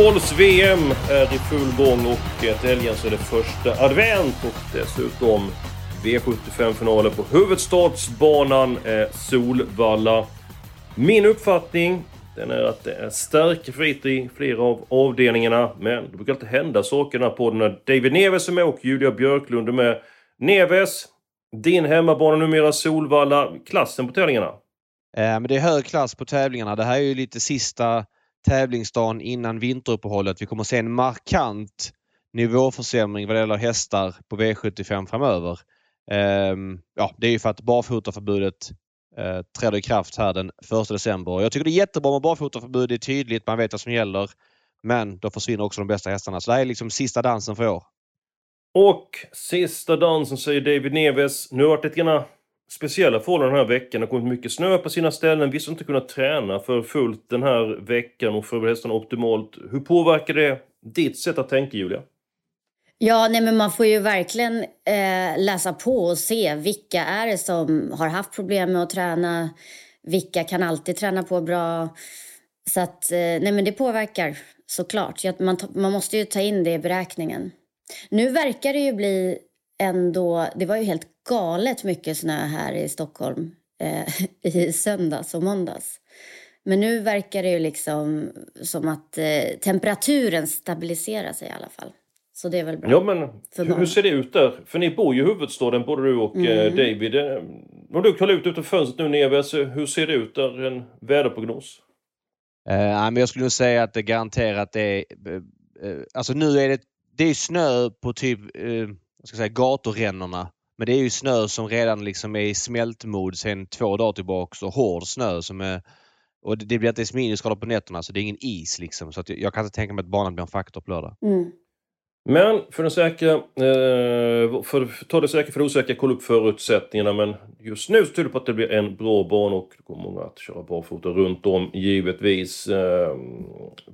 Fotbolls-VM är i full gång och till helgen så är det första advent och dessutom V75-finaler på huvudstadsbanan Solvalla. Min uppfattning den är att det är starka favoriter i flera av avdelningarna. Men det brukar alltid hända saker när podden när David Neves är med och Julia Björklund är med. Neves, din hemmabana numera Solvalla. Klassen på tävlingarna? Eh, men det är hög klass på tävlingarna. Det här är ju lite sista tävlingsdagen innan vinteruppehållet. Vi kommer se en markant nivåförsämring vad det gäller hästar på V75 framöver. Um, ja, det är ju för att barfotaförbudet uh, eh, träder i kraft här den 1 december. Jag tycker det är jättebra med barfotaförbud. Det är tydligt, man vet vad som gäller. Men då försvinner också de bästa hästarna. Så det här är liksom sista dansen för år. Och sista dansen säger David Neves. Nu har det varit lite grann speciella förhållanden den här veckan. Det har kommit mycket snö på sina ställen. Vissa har inte kunnat träna för fullt den här veckan och förbereda hästarna optimalt. Hur påverkar det ditt sätt att tänka, Julia? Ja, nej men man får ju verkligen eh, läsa på och se vilka är det som har haft problem med att träna. Vilka kan alltid träna på bra. Så att, eh, nej men det påverkar såklart. Man, man måste ju ta in det i beräkningen. Nu verkar det ju bli ändå, det var ju helt galet mycket snö här i Stockholm eh, i söndags och måndags. Men nu verkar det ju liksom som att eh, temperaturen stabiliserar sig i alla fall. Så det är väl bra. Ja men hur, hur ser det ut där? För ni bor ju i huvudstaden både du och eh, mm. David. Eh, om du kollar ut utanför fönstret nu Neves, hur ser det ut där? En väderprognos? Uh, men jag skulle nog säga att det garanterat är... Uh, alltså nu är det, det är snö på typ uh, jag ska säga, gatorännorna. Men det är ju snö som redan liksom är i smältmod sen två dagar tillbaks och hård snö som är och det blir inte ens minusgrader på nätterna så det är ingen is liksom. Så jag kan inte tänka mig att banan blir en faktor på lördag. Mm. Men för den säkra, eh, för, ta det säkra för det osäkra, kolla upp förutsättningarna. Men just nu så tyder det på att det blir en bra bana och det kommer många att köra barfota runt om givetvis. Eh,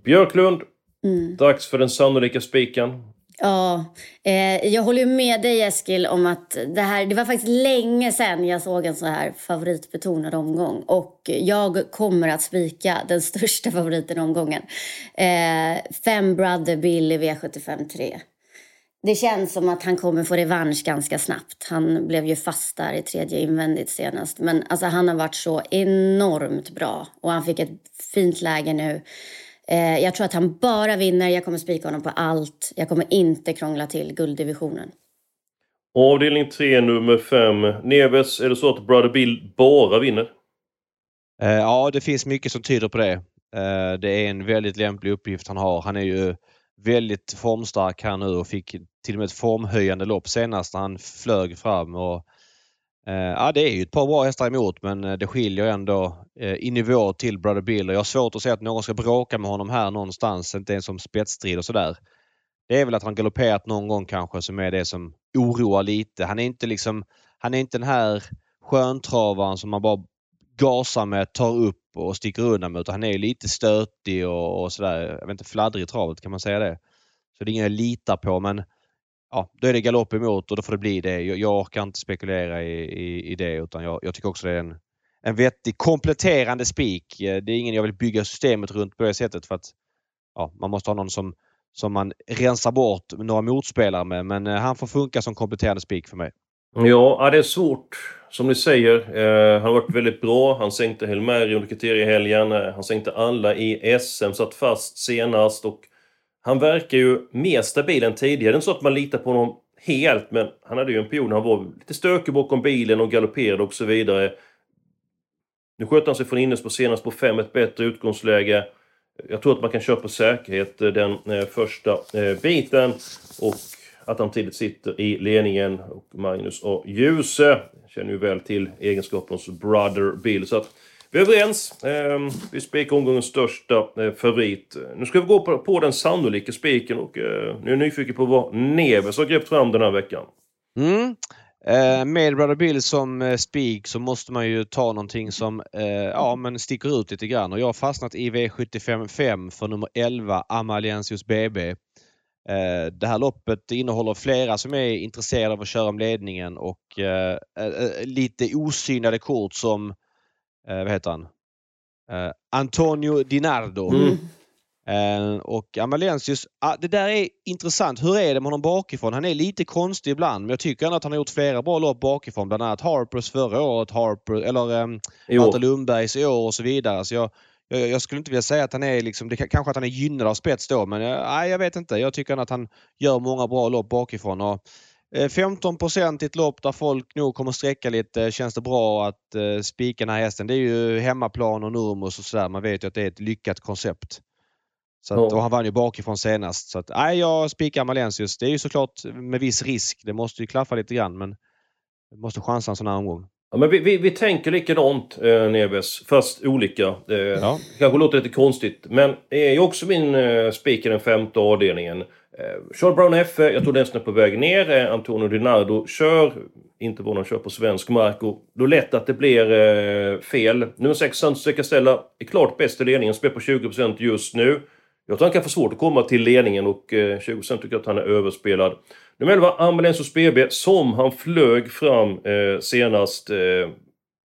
Björklund, mm. dags för den sannolika spiken. Ja, eh, jag håller med dig Eskil om att det här, det var faktiskt länge sedan jag såg en så här favoritbetonad omgång. Och jag kommer att spika den största favoriten i omgången. Eh, Fem Brother Bill i V75 3. Det känns som att han kommer få revansch ganska snabbt. Han blev ju fast där i tredje invändigt senast. Men alltså, han har varit så enormt bra och han fick ett fint läge nu. Eh, jag tror att han bara vinner. Jag kommer spika honom på allt. Jag kommer inte krångla till gulddivisionen. Avdelning 3, nummer 5. Neves, är det så att Brother Bill bara vinner? Eh, ja, det finns mycket som tyder på det. Eh, det är en väldigt lämplig uppgift han har. Han är ju väldigt formstark här nu och fick till och med ett formhöjande lopp senast när han flög fram. Och Eh, Eh, ja, det är ju ett par bra hästar emot men eh, det skiljer ändå eh, i nivå till Brother Bill. Jag har svårt att se att någon ska bråka med honom här någonstans, inte ens som spetsstrid och sådär. Det är väl att han galopperat någon gång kanske som är det som oroar lite. Han är inte liksom, han är inte den här sköntravaren som man bara gasar med, tar upp och sticker undan med. Utan han är lite stötig och, och sådär. Jag vet inte, fladdrig i travet, kan man säga det? Så det är ingen jag litar på men ja, då är det galopp emot och då får det bli det. Jag, jag orkar inte spekulera i, i, i det utan jag, jag, tycker också det är en, en vettig kompletterande spik. Eh, det är ingen jag vill bygga systemet runt på det sättet för att ja, man måste ha någon som, som man rensar bort några motspelare med. Men eh, han får funka som kompletterande spik för mig. Ja, det är svårt. Som ni säger, eh, han har varit väldigt bra. Han sänkte Helmeri under kriteriehelgen. Eh, han sänkte alla i SM, satt fast senast och han verkar ju mer stabil än tidigare. Det är inte så att man litar på honom helt, men han hade ju en period när han var lite stökig bakom bilen och galopperade och så vidare. Nu sköt han sig från innerspår senast på 5, ett bättre utgångsläge. Jag tror att man kan köra på säkerhet eh, den eh, första eh, biten. Och att han tidigt sitter i ledningen. Och Magnus och Ljuse känner ju väl till egenskapen hos Brother Bill. Så att vi är överens. Eh, vi spikar omgångens största eh, favorit. Nu ska vi gå på, på den sannolika spiken och eh, nu är jag nyfiken på vad Neves har greppt fram den här veckan. Mm. Eh, med Brother Bill som eh, spik så måste man ju ta någonting som eh, ja, men sticker ut lite grann och jag har fastnat i V755 för nummer 11 Amaliensius BB. Eh, det här loppet innehåller flera som är intresserade av att köra om ledningen och eh, eh, eh lite osynade kort som, vad heter han? Antonio Dinardo. Mm. Uh, och Amalensius, uh, det där är intressant. Hur är det med honom bakifrån? Han är lite konstig ibland men jag tycker ändå att han har gjort flera bra lopp bakifrån. Bland annat Harpers förra året, Harper, eller um, Marta Lundbergs i år och så vidare. Så jag, jag, jag, skulle inte vilja säga att han är liksom, det, kanske att han är gynnad av spets då men uh, nej, jag vet inte. Jag tycker att han gör många bra lopp bakifrån. Och, 15 procent i ett lopp där folk nog kommer sträcka lite. Känns det bra att uh, spika den här hästen? Det är ju hemmaplan och Nurmos och sådär. Man vet ju att det är ett lyckat koncept. Så att, och han vann ju bakifrån senast. Så att, nej, jag spikar Malensius. Det är ju såklart med viss risk. Det måste ju klaffa lite grann men det måste chansa en sån här omgång. Ja, men vi, vi, vi tänker likadant, eh, Neves. Fast olika. Eh, ja. kanske låter lite konstigt. Men det är ju också min eh, spik i den femte avdelningen. Eh, Charles Brown F, jag tror den är på väg ner. Eh, Antonio Dinardo kör. Inte vad någon kör på svensk mark. Och då är det lätt att det blir eh, fel. Nummer 6, Santos Castella, är klart bäst i ledningen. Spelar på 20% just nu. Jag tror han kan få svårt att komma till ledningen och eh, 20% tycker att han är överspelad. Nummer 11, Ambulensus BB, som han flög fram eh, senast. Eh,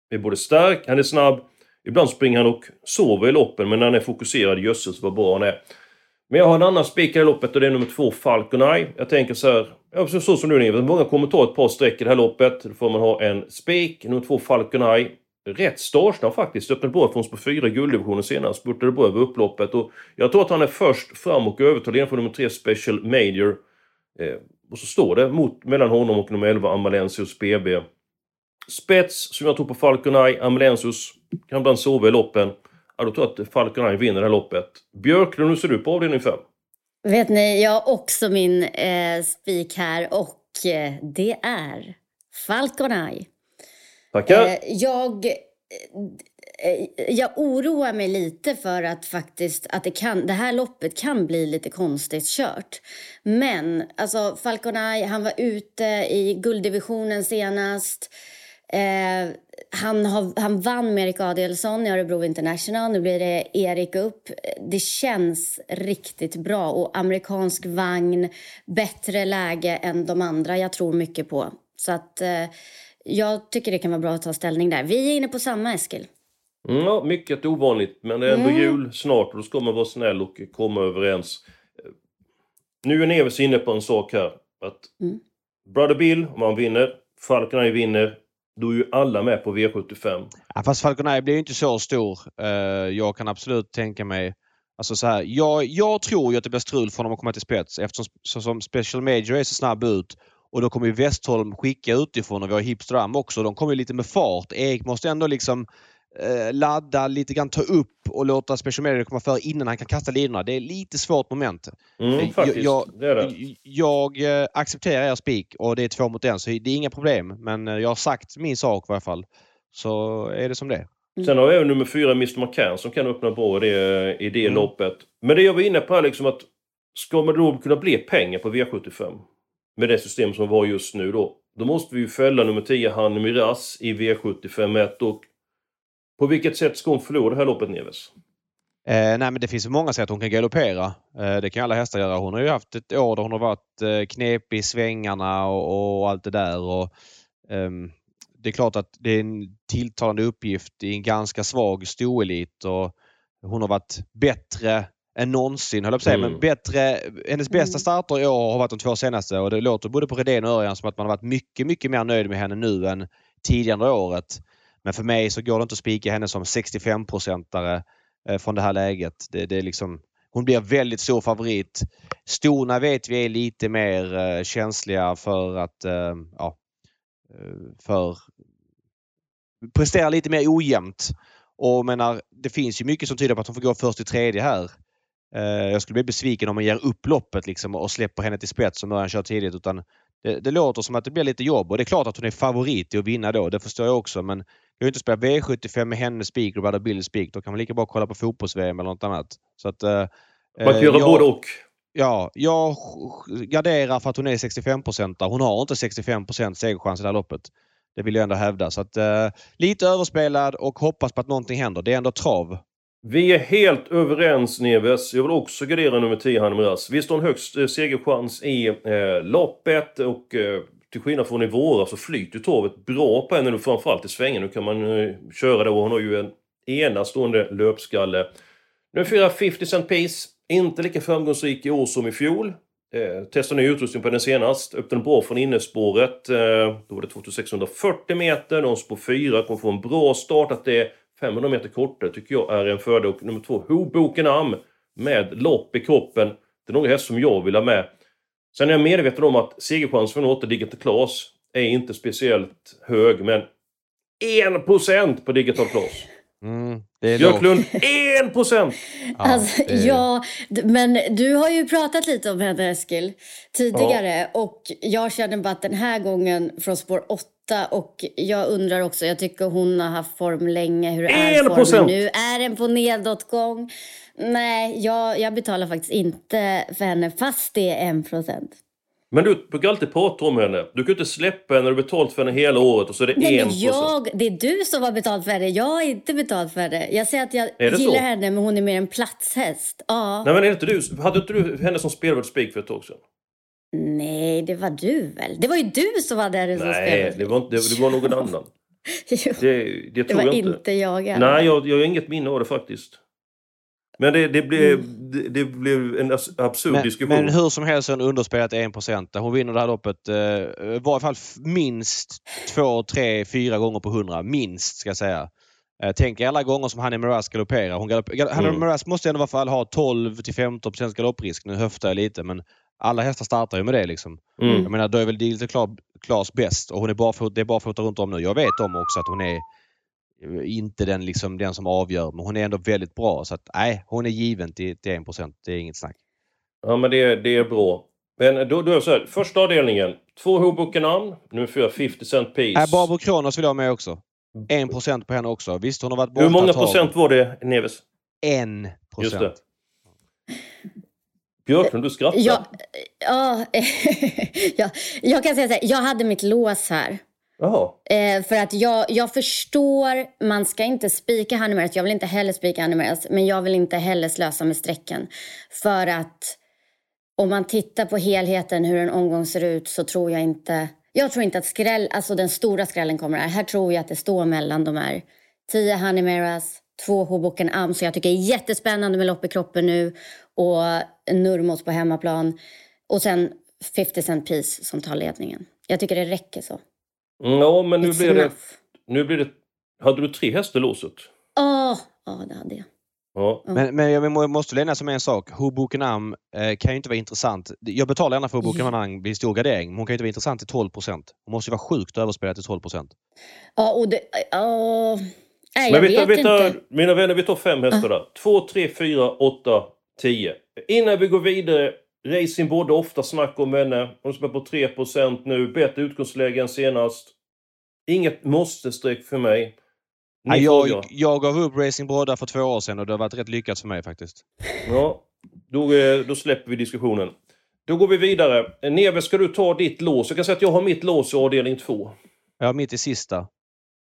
är både stark, han är snabb. Ibland springer han och sover i loppen, men när han är fokuserad, jösses vad bra han är. Men jag har en annan spikare i loppet och det är nummer två, Falcon Eye. Jag tänker så här, ja, så som du Nivert, många kommer ta ett par streck i det här loppet. Då får man ha en spik, nummer två, Falcon Eye rätt starsnabb faktiskt. Öppnade bra från på fyra gulddivisioner senast. Spurtade bra över upploppet. Och jag tror att han är först fram och övertar ledningen från nummer tre Special Major. Eh, och så står det mot, mellan honom och nummer 11 Amalensius BB. Spets, som jag tror på Falcon Eye, Amalensius kan ibland sova i loppen. Ja, då tror jag att Falconai vinner det här loppet. Björklund, hur ser du på avdelning 5? Vet ni, jag har också min eh, spik här och eh, det är Falconai. Tackar. Eh, jag, eh, jag oroar mig lite för att faktiskt att det, kan, det här loppet kan bli lite konstigt kört. Men alltså Falconay, han var ute i gulddivisionen senast. Eh, han, har, han vann med Erik Adielsson i Örebro International. Nu blir det Erik upp. Det känns riktigt bra. Och amerikansk vagn, bättre läge än de andra jag tror mycket på. Så att... Eh, jag tycker det kan vara bra att ta ställning där. Vi är inne på samma, Eskil. Mm, ja, mycket ovanligt, men det är ändå mm. jul snart och då ska man vara snäll och komma överens. Nu är Neves inne på en sak här. Att mm. Brother Bill, om han vinner, Falkenberg vinner, då är ju alla med på V75. Ja, fast Falkenberg blir ju inte så stor. Eh, jag kan absolut tänka mig Alltså så här, jag, jag tror ju att det blir strul för honom att komma till spets eftersom som Special Major är så snabb ut och då kommer ju Westholm skicka utifrån och vi har Hipstram också. De kommer lite med fart. Erik måste ändå liksom eh, ladda, lite grann ta upp och låta Special Media komma före innan han kan kasta linorna. Det är lite svårt moment. Mm, faktiskt. Jag, det är det. jag eh, accepterar er spik och det är två mot en så det är inga problem. Men eh, jag har sagt min sak i alla fall. Så är det som det är. Mm. Sen har vi även nummer fyra, Mr McCann, som kan öppna bra i det, i det mm. loppet. Men det jag var inne på är liksom att ska man då kunna bli pengar på V75 med det system som var just nu då. Då måste vi ju fälla nummer 10, Hanne Miraz, i V75 och på vilket sätt ska hon förlora det här loppet, Neves? Eh, nej men det finns många sätt hon kan galoppera. Eh, det kan alla hästar göra. Hon har ju haft ett år där hon har varit eh, knepig i svängarna och, och allt det där. Och, ehm, det är klart att det är en tilltalande uppgift i en ganska svag stoelit och hon har varit bättre än någonsin, höll jag på säga. Mm. Men bättre, hennes bästa mm. starter i år har varit de två senaste och det låter både på Redén och Örjan som att man har varit mycket, mycket mer nöjd med henne nu än tidigare året. Men för mig så går det inte att spika henne som 65-procentare eh, från det här läget. Det, det är liksom, hon blir väldigt stor favorit. Storna vet vi är lite mer eh, känsliga för att, eh, ja, för presterar lite mer ojämnt. Och menar, det finns ju mycket som tyder på att hon får gå först i tredje här. Jag skulle bli besviken om man ger upp loppet liksom och släpper henne till spets som Örjan kör tidigt. Utan det, det, låter som att det blir lite jobb och det är klart att hon är favorit i att vinna då. Det förstår jag också. Men jag vill inte spela V75 med henne spik och Brother Bill spik. Då kan man lika bra kolla på fotbolls-VM eller något annat. Så att, eh, man kan göra jag, både och. Ja, jag garderar för att hon är 65% Hon har inte 65% segerchans i det här loppet. Det vill jag ändå hävda. Så att, eh, lite överspelad och hoppas på att någonting händer. Det är ändå trav. Vi är helt överens Neves. Jag vill också gardera nummer 10 Hanemiras. Visst har hon högst eh, segerchans i eh, loppet och eh, till skillnad från i våras så flyter torvet bra på henne nu framförallt i svängen. Nu kan man eh, köra det och hon har ju en enastående löpskalle. Nu fyra 50 Cent Piece. Inte lika framgångsrik i år som i fjol. Eh, testade ny utrustning på den senast. Öppnade bra från innerspåret. Eh, då var det 2640 meter. De spår 4 kommer få en bra start. Att det är 500 meter kortare tycker jag är en fördel. Och nummer två, Hoboken Am med lopp i kroppen. Det är några hästar som jag vill ha med. Sen är jag medveten om att segerchansen för en åter Digital Class är inte speciellt hög, men 1% på Digital Class. Mm, Björklund, 1 procent! Alltså, ja, men du har ju pratat lite om henne Eskil tidigare ja. och jag känner bara att den här gången från spår 8 och jag undrar också, jag tycker hon har haft form länge. Hur är formen nu? Är den på nedåtgång? Nej, jag, jag betalar faktiskt inte för henne fast det är 1 procent. Men du brukar alltid prata om henne. Du kan inte släppa henne, du har betalt för henne hela året och så är det Nej, en jag, Det är du som har betalt för henne, jag har inte betalt för henne. Jag säger att jag gillar så? henne men hon är mer en platshäst. Ja. Nej men är inte du, hade inte du henne som spelvärd för ett tag sedan? Nej, det var du väl? Det var ju du som hade henne som Nej, det var, inte, det var någon annan. jo, det, det, tror det var jag inte. inte jag. Nej, jag, jag har inget minne av det faktiskt. Men det, det, blev, mm. det, det, blev en absurd men, diskussion. Men hur som helst en underspelat 1%. Hon vinner det här loppet eh, i varje fall minst två, tre, fyra gånger på 100. Minst ska jag säga. Eh, tänk alla gånger som Hanni Miraz galopperar. Hon galopp, gal, mm. Miraz måste ändå i alla fall ha 12-15% galopprisk. Nu höftar jag lite men alla hästar startar ju med det liksom. Mm. Jag menar då är väl Digital Klas bäst och hon är barfota, det är barfota runt om nu. Jag vet om också att hon är inte den, liksom, den som avgör, men hon är ändå väldigt bra. Så att nej, hon är given till, till 1%. Det är inget snack. Ja, men det, det är bra. Men då, då är så här, första avdelningen. Två Hoboken-namn, nummer fyra 50 Cent Piece. Äh, Barbro Kronos vill jag ha med också. 1% på henne också. Visst, hon har varit borta Hur många procent var det, Neves? 1%. Just det. Björklund, du skrattar. Ja, ja, ja, jag kan säga så här, jag hade mitt lås här. Eh, för att jag, jag förstår, man ska inte spika Hanimeras. Jag vill inte heller spika Hanimeras. Men jag vill inte heller slösa med strecken. För att om man tittar på helheten, hur en omgång ser ut, så tror jag inte... Jag tror inte att skräll, alltså den stora skrällen kommer här. Här tror jag att det står mellan de här 10 Hanimeras, två Hoboken Am, så jag tycker det är jättespännande med lopp i kroppen nu. Och Nurmos på hemmaplan. Och sen 50 Cent Piece som tar ledningen. Jag tycker det räcker så. Ja, men nu blir, det, nu blir det... Hade du tre hästar i låset? Ja, oh, det hade jag. Ja. Men, men jag måste lämna som en sak. Hoboken Am eh, kan ju inte vara intressant. Jag betalar gärna för Hoboken Am vid stor gardering, men hon kan ju inte vara intressant till 12 Hon måste ju vara sjukt överspelad till 12% Ja, och det... Uh, nej, men jag vet tar, inte. Mina vänner, vi tar fem hästar där. 2, 3, 4, 8, 10. Innan vi går vidare Racing borde ofta snacka om henne. Hon spelar på 3% nu. Bättre utgångsläge än senast. Inget måste-streck för mig. Nej, jag, jag gav upp Racing Brodda för två år sedan och det har varit rätt lyckat för mig faktiskt. Ja, då, eh, då släpper vi diskussionen. Då går vi vidare. Neve, ska du ta ditt lås? Jag kan säga att jag har mitt lås i avdelning 2. Jag har mitt i sista.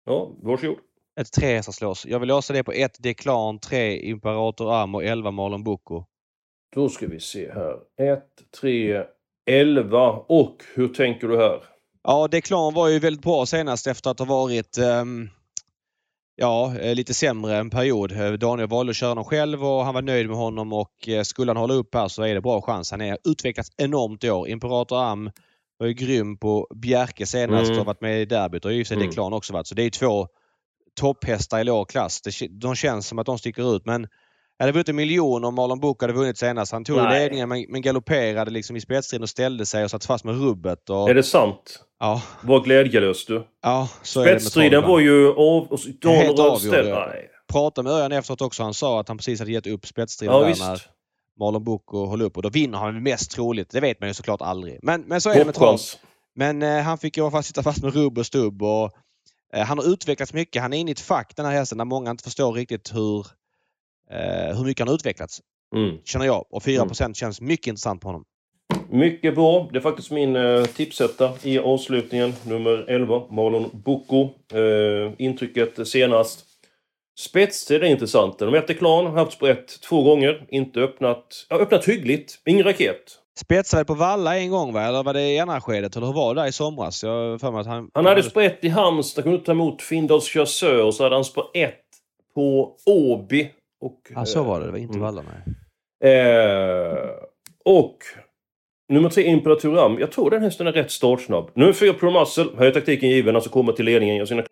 Ja, varsågod. Ett trehästarslås. Jag vill låsa det på 1 Declan, 3 Imperator Am och 11 Marlon Bocco. Då ska vi se här. 1, 3, 11. Och hur tänker du här? Ja, Declan var ju väldigt bra senast efter att ha varit um, ja, eh, lite sämre en period. Eh, Daniel valde att köra honom själv och han var nöjd med honom och eh, skulle han hålla upp här så är det bra chans. Han har utvecklats enormt i år. Imperator Am var ju grym på Bjerke senast mm. och varit med i derbyt och i och för sig mm. Declan också varit. Så det är två topphästar i låg klass. De känns som att de sticker ut men jag hade vunnit en miljon om Marlon Book hade vunnit senast. Han tog Nej. ledningen men, men galopperade liksom i spetsstriden och ställde sig och satt fast med rubbet. Och... Är det sant? Ja. Var glädjelös du. Ja, så Spetsstriden var ju av... Och Helt avgjord. Pratade med Örjan efteråt också. Han sa att han precis hade gett upp spetsstriden Ja, där när visst. Marlon Bocco höll upp och då vinner han mest troligt. Det vet man ju såklart aldrig. Men, men så är det med trav. Men eh, han fick alla fall sitta fast med rubb och stubb. Och, eh, han har utvecklats mycket. Han är inne i ett fack den här hästen där många inte förstår riktigt hur, eh, hur mycket han har utvecklats. Mm. Känner jag. Och 4% känns mycket intressant på honom. Mycket bra. Det är faktiskt min eh, tipsetta i avslutningen. Nummer 11, Marlon Bocco. Eh, intrycket senast. Spetstid är intressant. De äter klan, haft sprätt två gånger. Inte öppnat... Ja, öppnat hyggligt. Ingen raket. Spetsade på Valla en gång va? Eller var det i andra skedet? Eller hur var det där i somras? Jag för mig att han... Han hade sprätt i Halmstad, kunde inte ta emot Findals Chasseur. Och så hade han sprätt på Åby. Och, Ja, så var det. Det var inte Valla nej. Eh, och nummer tre, Imperator Ram. Jag tror den hästen är rätt startsnabb. Nummer fyra, Pro Muscle. Här är taktiken given. Alltså kommer till ledningen. Gör sina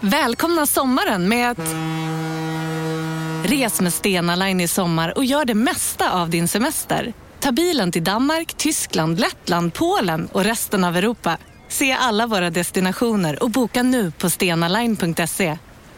Välkomna sommaren med att... Res med Stena Line i sommar och gör det mesta av din semester. Ta bilen till Danmark, Tyskland, Lettland, Polen och resten av Europa. Se alla våra destinationer och boka nu på stenaline.se.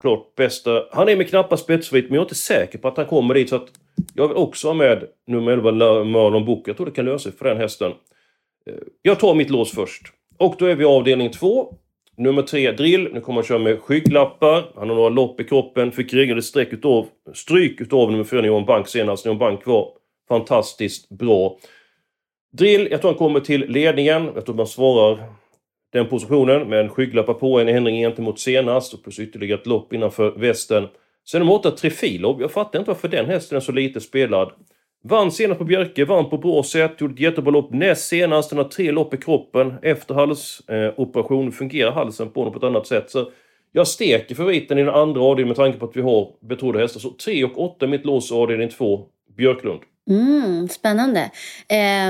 Klart bästa. Han är med knappa spetsfrit, men jag är inte säker på att han kommer dit. Så att jag vill också ha med nummer 11, Marlon Book. Jag tror det kan lösa sig för den hästen. Eh, jag tar mitt lås först. Och då är vi i avdelning 2. Nummer 3, Drill. Nu kommer han köra med skygglappar. Han har några lopp i kroppen. Fick regelrätt streck utav, stryk utav nummer 4, Johan Bank senast. Johan Bank var fantastiskt bra. Drill, jag tror han kommer till ledningen. Jag tror man svarar den positionen med en skygglappar på, en ändring gentemot senast och plus ytterligare ett lopp innanför västen. Sen nummer 8, Trefilov. Jag fattar inte varför den hästen är så lite spelad. Vann senast på Björke, vann på bra sätt, gjorde ett jättebra lopp näst senast. Den har tre lopp i kroppen efter halsoperation. Eh, fungerar halsen på honom på ett annat sätt. Så jag steker favoriten i den andra avdelningen med tanke på att vi har betrodda hästar. Så 3 och 8 mitt lås avdelning 2, Björklund. Mm, spännande.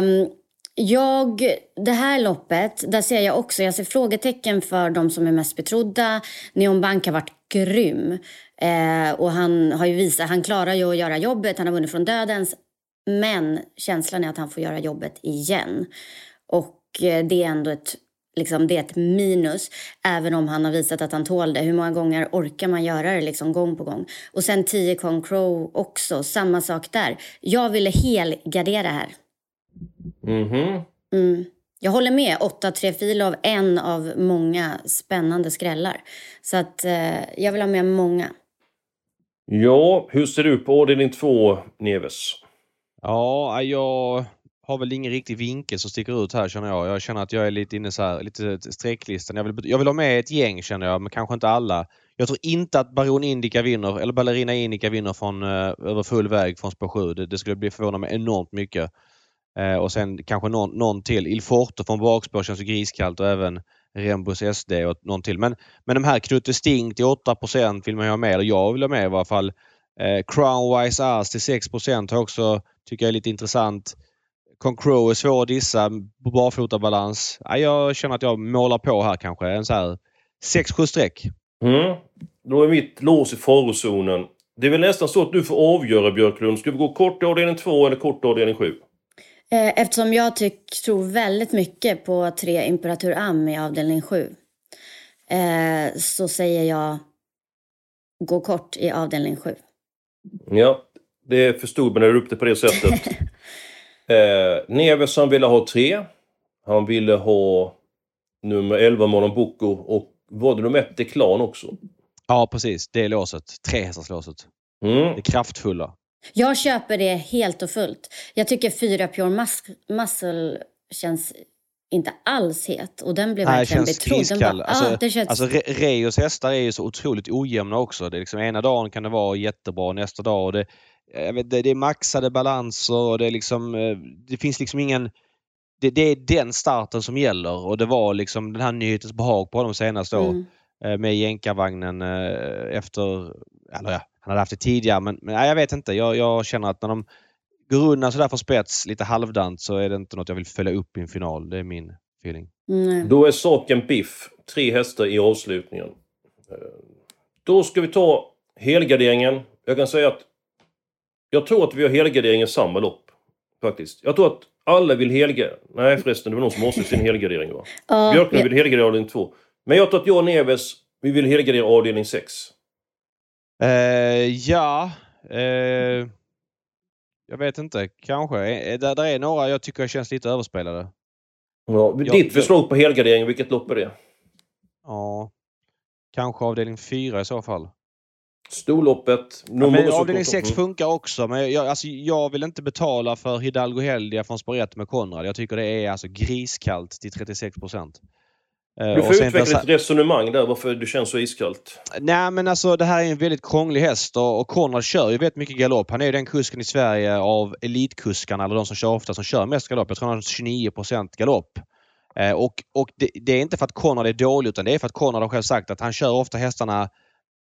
Um jag, det här loppet, där ser jag också, jag ser frågetecken för de som är mest betrodda. Neon Bank har varit grym. Eh, och han har ju visat, han klarar ju att göra jobbet, han har vunnit från dödens. Men känslan är att han får göra jobbet igen. Och eh, det är ändå ett, liksom, det är ett minus. Även om han har visat att han tål det. Hur många gånger orkar man göra det liksom gång på gång? Och sen 10 Kong Crow också, samma sak där. Jag ville helgardera här. Mhm. Mm. Jag håller med. 8-3 Filov, en av många spännande skrällar. Så att eh, jag vill ha med många. Ja, hur ser ut på avdelning 2, Neves? Ja, jag har väl ingen riktig vinkel som sticker ut här känner jag. Jag känner att jag är lite inne så här, lite strecklistan. Jag vill, jag vill ha med ett gäng känner jag, men kanske inte alla. Jag tror inte att Baron Indica vinner, eller Ballerina Indica vinner från, eh, över full väg från spår 7. Det, det skulle bli förvåna mig enormt mycket. Eh, och sen kanske någon, någon till. Il Forte från bakspår känns ju griskallt och även Rembus SD och någon till. Men, men de här Knutte Sting till 8 vill man ju ha med. Eller jag vill ha med i varje fall. Eh, Crownwise Ass till 6 har också, tycker jag är lite intressant. Concrow är svår att dissa barfotabalans. Ja, jag känner att jag målar på här kanske. En så här 6-7 streck. Mm. Då är mitt lås i farozonen. Det är väl nästan så att du får avgöra Björklund. Ska vi gå kort i avdelning 2 eller kort i avdelning 7? Eh, eftersom jag tyck, tror väldigt mycket på 3 Imperatur Am i avdelning 7. Eh, så säger jag gå kort i avdelning 7. Ja, det förstod man när du upp det på det sättet. eh, Neves ville ha 3. Han ville ha nummer 11 Monon Bocco och var det nummer 1 Deklan också? Ja precis, det är låset. Trehästarslåset. Mm. Det kraftfulla. Jag köper det helt och fullt. Jag tycker 4 Pure Mus Muscle känns inte alls het. Och den blev Nej, verkligen känns betrodd. Iskall. bara, Alltså, ah, det känns... alltså Re- Reos hästar är ju så otroligt ojämna också. Det är liksom, ena dagen kan det vara jättebra, nästa dag och det, vet, det, det är maxade balanser och det är liksom, eh, det finns liksom ingen det, det är den starten som gäller och det var liksom den här nyhetens behag på honom senast då Mm. eh, med jänkarvagnen eh, efter, eller ja, han hade haft det tidigare. Men, men nej, jag vet inte. Jag, jag känner att när de går undan sådär från spets lite halvdant så är det inte något jag vill följa upp i en final. Det är min feeling. Mm. Då är saken biff. Tre hästar i avslutningen. Eh, Då ska vi ta helgarderingen. Jag kan säga att jag tror att vi har helgardering i samma lopp. Faktiskt. Jag tror att alla vill helgardera. Nej förresten, det var någon som avslutade sin helgardering va? Ja, Björklund ja. vill helgardera avdelning 2. Men jag tror att jag och Neves, vi vill helgardera avdelning 6. Eh, ja. Eh, jag vet inte. Kanske. Eh, Där, där är några jag tycker känns lite överspelade. Ja, ditt det- förslag på helgardering, vilket lopp är det? Ja. Kanske avdelning 4 i så fall. Storloppet. Ja, men avdelning 6 funkar också, men jag, alltså, jag vill inte betala för Hidalgo Heldia från spår 1 med Konrad. Jag tycker det är alltså griskallt till 36 procent. Eh, Du får utveckla ett resonemang där, varför du känns så iskallt. Nej men alltså det här är en väldigt krånglig häst och, och Konrad kör ju väldigt mycket galopp. Han är ju den kusken i Sverige av elitkuskarna, eller de som kör ofta, som kör mest galopp. Jag tror han har 29 galopp. Eh, och och det, det är inte för att Konrad är dålig utan det är för att Konrad har själv sagt att han kör ofta hästarna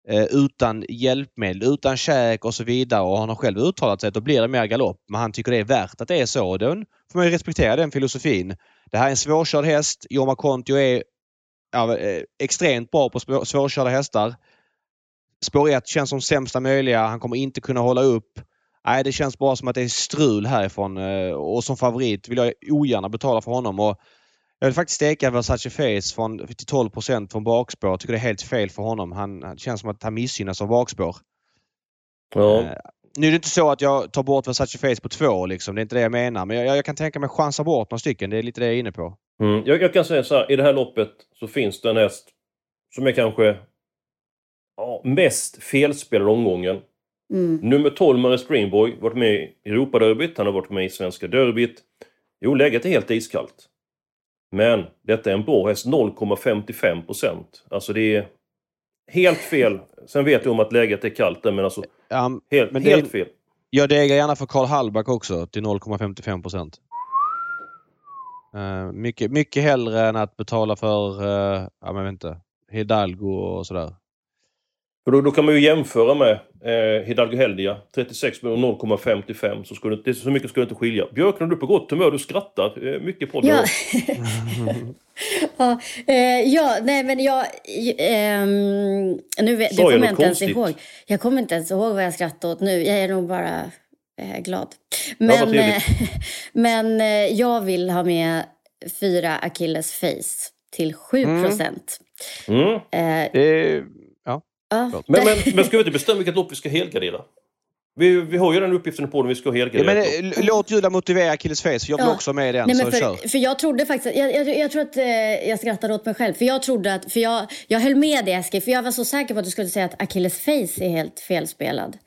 eh, utan hjälpmedel, utan käk och så vidare. Och han har själv uttalat sig att då blir det mer galopp. Men han tycker det är värt att det är så. Och då får man ju respektera den filosofin. Det här är en svårkörd häst. Jorma Kontio är ja, eh, extremt bra på svårkörda hästar. Spår 1 känns som sämsta möjliga. Han kommer inte kunna hålla upp. Nej, det känns bara som att det är strul härifrån. eh, Och som favorit vill jag ogärna betala för honom. Och jag vill faktiskt steka Versace Face från, till 12 från bakspår. Jag tycker det är helt fel för honom. Han, han känns som att han missgynnas av bakspår. Ja. Eh, Nu är det inte så att jag tar bort Versace Face på två. Liksom. Det är inte det jag menar. Men jag, jag kan tänka mig chansa bort några stycken. Det är lite det jag är inne på. Mm. Jag, jag kan säga så här, i det här loppet så finns det en häst som är kanske ja, mest felspelad omgången. Mm. Nummer 12, Murray Springboy, varit med i Europaderbyt, han har varit med i Svenska derbyt. Jo, läget är helt iskallt. Men detta är en bra häst, 0,55 procent. Alltså det är helt fel. Sen vet jag om att läget är kallt där, men alltså Ja, helt, Men det är- helt fel. Jag degar gärna för Karl Hallback också till 0,55 procent. Uh, mycket, mycket hellre än att betala för, uh, ja men inte, Hidalgo och sådär. För då, då kan man ju jämföra med eh, Hidalgo Heldia, 36 med 0,55. Så, skulle, det, så mycket skulle det inte skilja. Björklund, du är på gott humör, du skrattar eh, mycket på det. Ja. ja, eh, ja, nej men jag... ehm, nu, det kommer jag inte ens ihåg. Jag kommer inte ens ihåg vad jag skrattade åt nu. Jag är nog bara eh, glad. vad Men, trevligt. eh, men eh, jag vill ha med fyra Achilles face till 7 procent. Mm. Eh, Eh, ja. ja, Men, men, men ska vi inte bestämma vilket lopp vi ska helgardera? Vi, vi har ju den uppgiften på när vi ska ja helgardera. men, lopp. eh, låt Julia motivera Achilles Face. Jag vill Ja. också med i den. Nej, så men kör. för, för jag trodde faktiskt, jag, jag, jag tror att eh, jag skrattade åt mig själv. För jag trodde att, för jag, jag höll med dig Eskil, för jag var så säker på att du skulle säga att Achilles face är helt felspelad.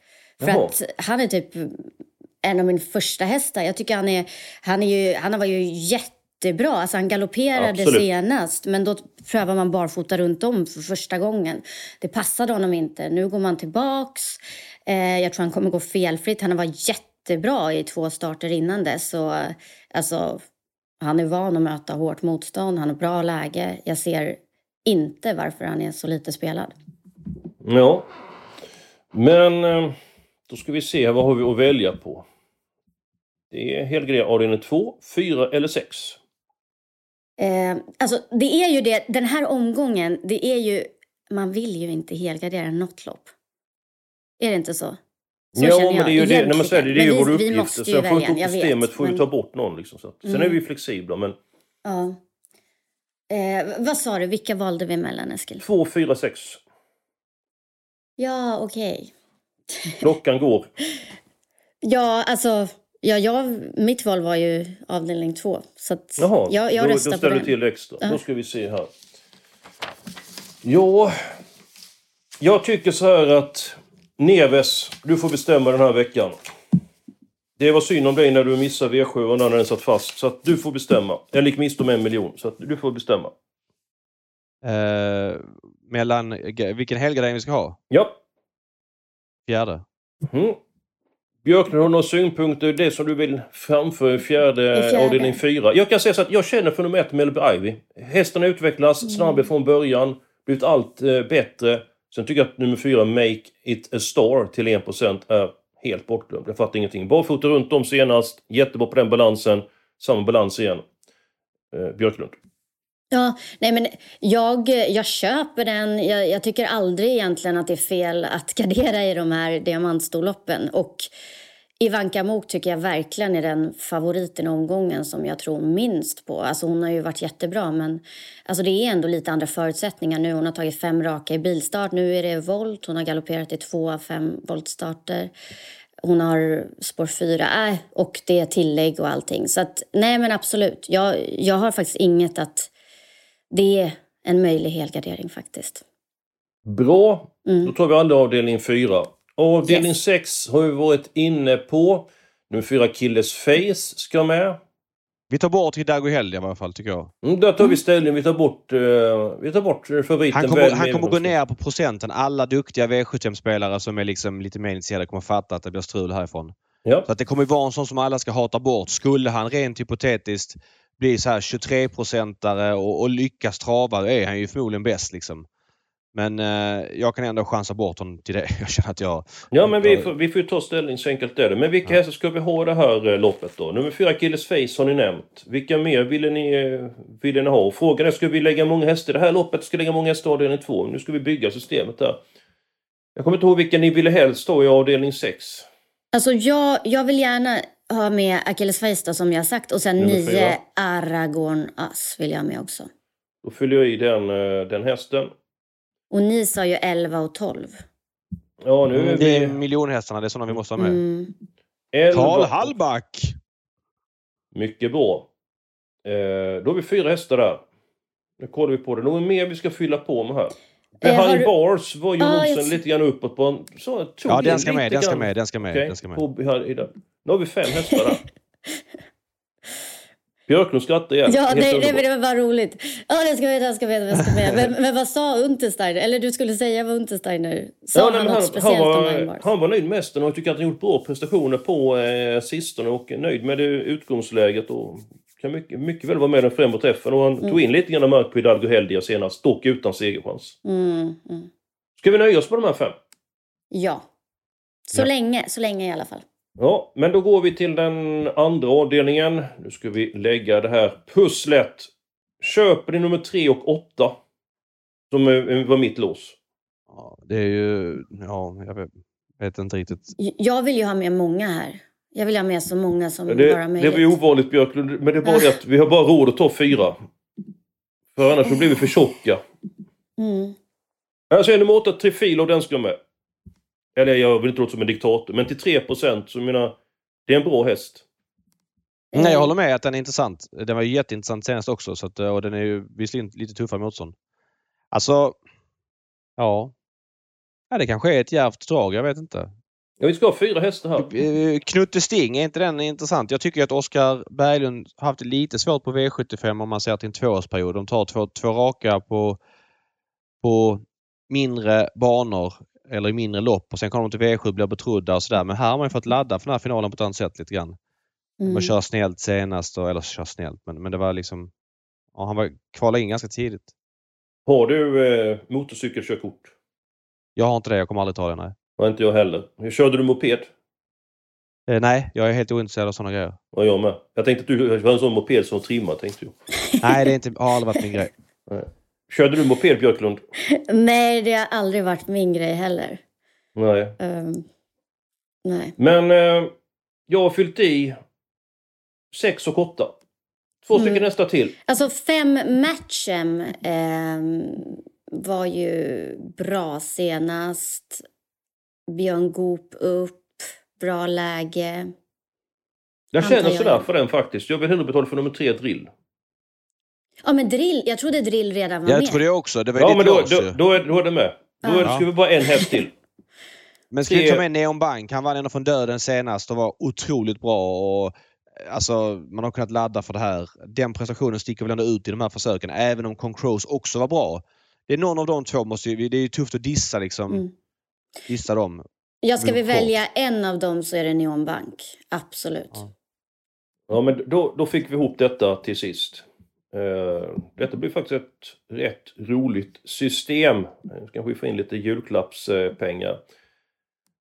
För Jaha. att han är typ en av min första hästar. Jag tycker han är, han är ju, han var ju jättebra. Alltså han galopperade Absolut. senast, men då prövar man barfota runt om för första gången. Det passade honom inte. Nu går man tillbaks. Eh, jag tror han kommer gå felfritt. Han var jättebra i två starter innan dess. Så, alltså, han är van att möta hårt motstånd. Han har bra läge. Jag ser inte varför han är så lite spelad. Ja. Men eh, då ska vi se, vad har vi att välja på? Det är helgardera avdelning 2, 4 eller 6. Eh, alltså, det är ju det, den här omgången, det är ju, man vill ju inte helgardera något lopp. Är det inte så? Så ja, men det är ju det, nej, men så är det, det är ju vår vi, vi uppgift. ju Sen får inte systemet vet. får ju men- ta bort någon. Liksom, så sen Mm. är vi flexibla, men Ja. Eh, vad sa du, vilka valde vi mellan Eskil? 2, 4, 6. Ja, okej. Klockan går. Ja, alltså, ja, jag, mitt val var ju avdelning två. Så att Jaha, jag, jag då, röstar då ställer vi till extra. Ja. Då ska vi se här. Ja, jag tycker så här att Neves, du får bestämma den här veckan. Det var synd om dig när du missade V7 och när den satt fast. Så att du får bestämma. Jag gick miste om en miljon, så att du får bestämma. Eh, mellan vilken helgardering vi ska ha? Ja. Fjärde. Mm. Björklund har några synpunkter, det som du vill framföra i fjärde, I fjärde. avdelning fyra. Jag kan säga så att jag känner för nummer ett Melby Ivy. Hästen utvecklas, Mm. snabb från början, blivit allt eh, bättre. Sen tycker jag att nummer fyra, Make It A Star, till 1% är helt bortglömd. Jag fattar ingenting. Barfota runt om senast, jättebra på den balansen. Samma balans igen. Eh, Björklund. Ja, nej men jag, jag köper den. Jag, jag, tycker aldrig egentligen att det är fel att gardera i de här diamantstorloppen. Och Ivanka Mok tycker jag verkligen är den favoriten i omgången som jag tror minst på. Alltså hon har ju varit jättebra men alltså det är ändå lite andra förutsättningar nu. Hon har tagit fem raka i bilstart. Nu är det volt. Hon har galopperat i två av fem voltstarter. Hon har spår fyra äh, och det är tillägg och allting. Så att, nej men absolut. Jag, jag har faktiskt inget att... Det är en möjlig helgardering faktiskt. Bra. Mm. Då tar vi alla avdelning fyra. Avdelning 6 yes. har vi varit inne på. Nummer 4 Killes Face ska med. Vi tar bort Hidago Heldia i alla fall, tycker jag. Mm, där tar vi ställning. Vi tar bort, uh, vi tar bort favoriten. Han kommer, han kommer gå ner på procenten. Alla duktiga V75-spelare som är liksom lite mer intresserade kommer fatta att det blir strul härifrån. Ja. Så att det kommer vara en sån som alla ska hata bort. Skulle han rent hypotetiskt bli så här 23-procentare och, och lyckas trava, är han ju förmodligen bäst liksom. Men eh, jag kan ändå chansa bort honom till det. Jag känner att jag... Ja, men vi får, vi får ju ta ställning så enkelt är det. Men vilka ja. hästar ska vi ha det här eh, loppet då? Nummer fyra, Killes Face har ni nämnt. Vilka mer ville ni, eh, ville ni ha? Frågan är, ska vi lägga många hästar i det här loppet? Ska vi lägga många hästar i avdelning två? Nu ska vi bygga systemet där. Jag kommer inte ihåg vilka ni ville helst ha i avdelning 6. Alltså jag, jag vill gärna ha med Achilles Face som jag sagt och sen nio Aragorn As vill jag ha med också. Då fyller jag i den, eh, den hästen. Och ni sa ju 11 och 12. Ja, nu är vi... Det är miljonhästarna, det är sådana vi måste ha med. Mm. Karl Hallback! Mycket bra. Eh, då har vi fyra hästar där. Nu kollar vi på det. Något mer vi ska fylla på med här? Behind eh, bars var ju ah, jag... lite grann uppåt på en... Så, ja, den ska, med, den ska med, den ska med, okay. den ska med. Nu har vi fem hästar där. Björklund skrattar igen. Ja, nej, nej, men det var bara roligt. Ja, det ska med, det ska med, det ska med. Men, men vad sa Untersteiner? Eller du skulle säga vad Untersteiner sa ja, nej, han, han speciellt han var, om Han var nöjd med hästen och tycker att han gjort bra prestationer på eh, sistone och nöjd med det utgångsläget. Och kan mycket, mycket väl vara med den främre träffen. Och han mm. tog in lite grann mark på Hidalgo Heldia senast, dock utan segerchans. Mm, mm. Ska vi nöja oss med de här fem? Ja. Så ja. länge, så länge i alla fall. Ja, men då går vi till den andra avdelningen. Nu ska vi lägga det här pusslet. Köper ni nummer 3 och 8? Som var mitt lås. Ja, det är ju... Ja, jag vet, vet inte riktigt. Jag vill ju ha med många här. Jag vill ha med så många som det, bara möjligt. Det var ju ovanligt Björklund, men det är bara det att vi har bara råd att ta fyra. För annars så blir vi för tjocka. Mm. Jag säger nummer 8, Trifilo, den ska med. Eller jag vill inte låta som en diktator, men till 3% så menar, det är en bra häst. Nej, jag håller med att den är intressant. Den var ju jätteintressant senast också så att, och den är ju visserligen lite tuffare motstånd. Alltså, ja. Ja, det kanske är ett djärvt drag, jag vet inte. Ja, vi ska ha fyra hästar här. Eh, Knutte Sting, är inte den intressant? Jag tycker att Oskar Berglund har haft det lite svårt på V75 om man ser till en tvåårsperiod. De tar två, två raka på, på mindre banor eller i mindre lopp och sen kommer de till V7 och blir betrodda och sådär. Men här har man fått ladda för den här finalen på ett annat sätt lite grann. Mm. Man kör snällt senast, och, eller kör snällt, men, men det var liksom... Ja, han var kvalade in ganska tidigt. Har du eh, motorcykelkörkort? Jag har inte det, jag kommer aldrig ta det, nej. Och inte jag heller. Hur körde du moped? Eh, nej, jag är helt ointresserad av sådana grejer. Ja, jag med. Jag tänkte att du var en sån moped som trimmar, tänkte jag. nej, det är inte, har aldrig varit min grej. Nej. Körde du moped Björklund? Nej, det har aldrig varit min grej heller. Nej. Um, nej. Men eh, jag har fyllt i sex och åtta. Två mm. stycken nästa till. Alltså fem matchen eh, var ju bra senast. Björn Goop upp, bra läge. Jag känner sådär för den faktiskt. Jag vill hellre betala för nummer tre drill. Ja, men drill. Jag trodde drill redan var jag med. Jag trodde jag också. Det var ja, men då, då, då, är, då är det med. Då är, ja. ska vi bara en häst till. Men ska vi ta med Neon Bank? Han vann ändå från döden senast och var otroligt bra. Och, alltså, man har kunnat ladda för det här. Den prestationen sticker väl ändå ut i de här försöken, även om Concrose också var bra. Det är någon av de två måste ju, det är ju tufft att dissa liksom. Mm. Dissa dem. Ja, ska vi välja en av dem så är det Neon Bank. Absolut. Ja, ja men då, då fick vi ihop detta till sist. Eh, detta blir faktiskt ett rätt roligt system. Nu kanske vi får in lite julklappspengar.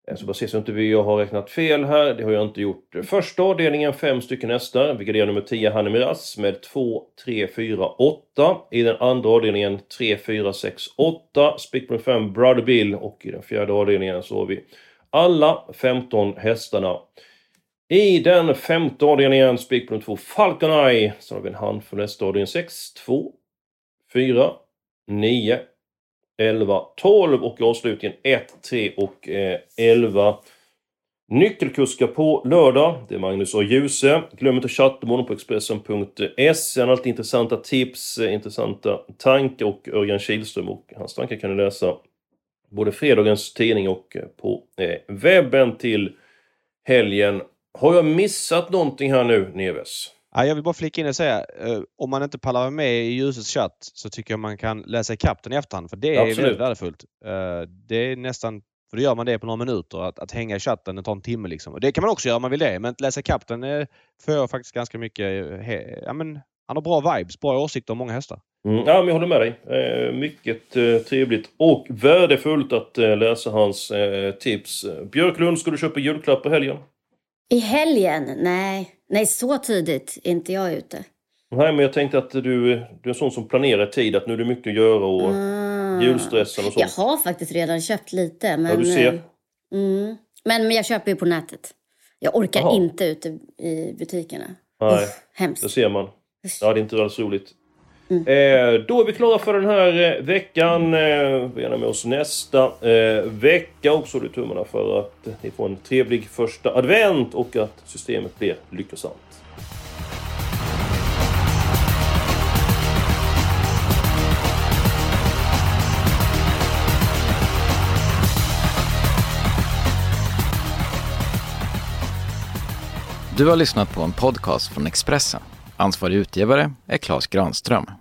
Eh, så bara se så inte vi har räknat fel här. Det har jag inte gjort. Första avdelningen fem stycken hästar. Vi garderar nummer 10 Hanne Miraz med 2, 3, 4, 8. I den andra avdelningen 3, 4, 6, 8. Spik nummer 5 Brother Bill och i den fjärde avdelningen så har vi alla 15 hästarna. I den femte avdelningen spik nummer 2 Falcon Eye. Sen har vi en handfull nästa avdelning 6, 2, 4, 9, 11, 12 och avslutningen 1, 3 och eh, 11. Nyckelkuskar på lördag. Det är Magnus och Ljuse. Glöm inte chattmålen chatta med på Expressen.se. Han har alltid intressanta tips, eh, intressanta tankar och Örjan Kihlström och hans tankar kan du läsa både fredagens tidning och eh, på eh, webben till helgen. Har jag missat någonting här nu, Neves? Ja, jag vill bara flika in och säga, eh, om man inte pallar med i ljusets chatt så tycker jag man kan läsa ikapp den i efterhand. För det är Absolut. väldigt värdefullt. Eh, det är nästan, för då gör man det på några minuter. Att, att hänga i chatten, det tar en timme liksom. Och det kan man också göra om man vill det. Men att läsa ikapp den eh, får jag faktiskt ganska mycket... He, ja, men, han har bra vibes, bra åsikter om många hästar. Mm, ja, men jag håller med dig. Mycket trevligt och värdefullt att läsa hans tips. Björklund, ska du köpa julklapp på helgen? I helgen? Nej. Nej, så tidigt är inte jag ute. Nej, men jag tänkte att du, du är en sån som planerar tid, att nu är det mycket att göra och Ah. julstressen och Jag sånt. har faktiskt redan köpt lite. Men, Ja, du ser. eh, Mm. Men, men jag köper ju på nätet. Jag orkar Jaha. inte ute i butikerna. Nej, Usch, hemskt. det ser man. Ja, det är inte alls roligt. Mm. Eh, då är vi klara för den här eh, veckan. Eh, vi är med oss nästa eh, vecka. Och så håller vi tummarna för att ni får en trevlig första advent och att systemet blir lyckosamt. Du har lyssnat på en podcast från Expressen. Ansvarig utgivare är Klas Granström.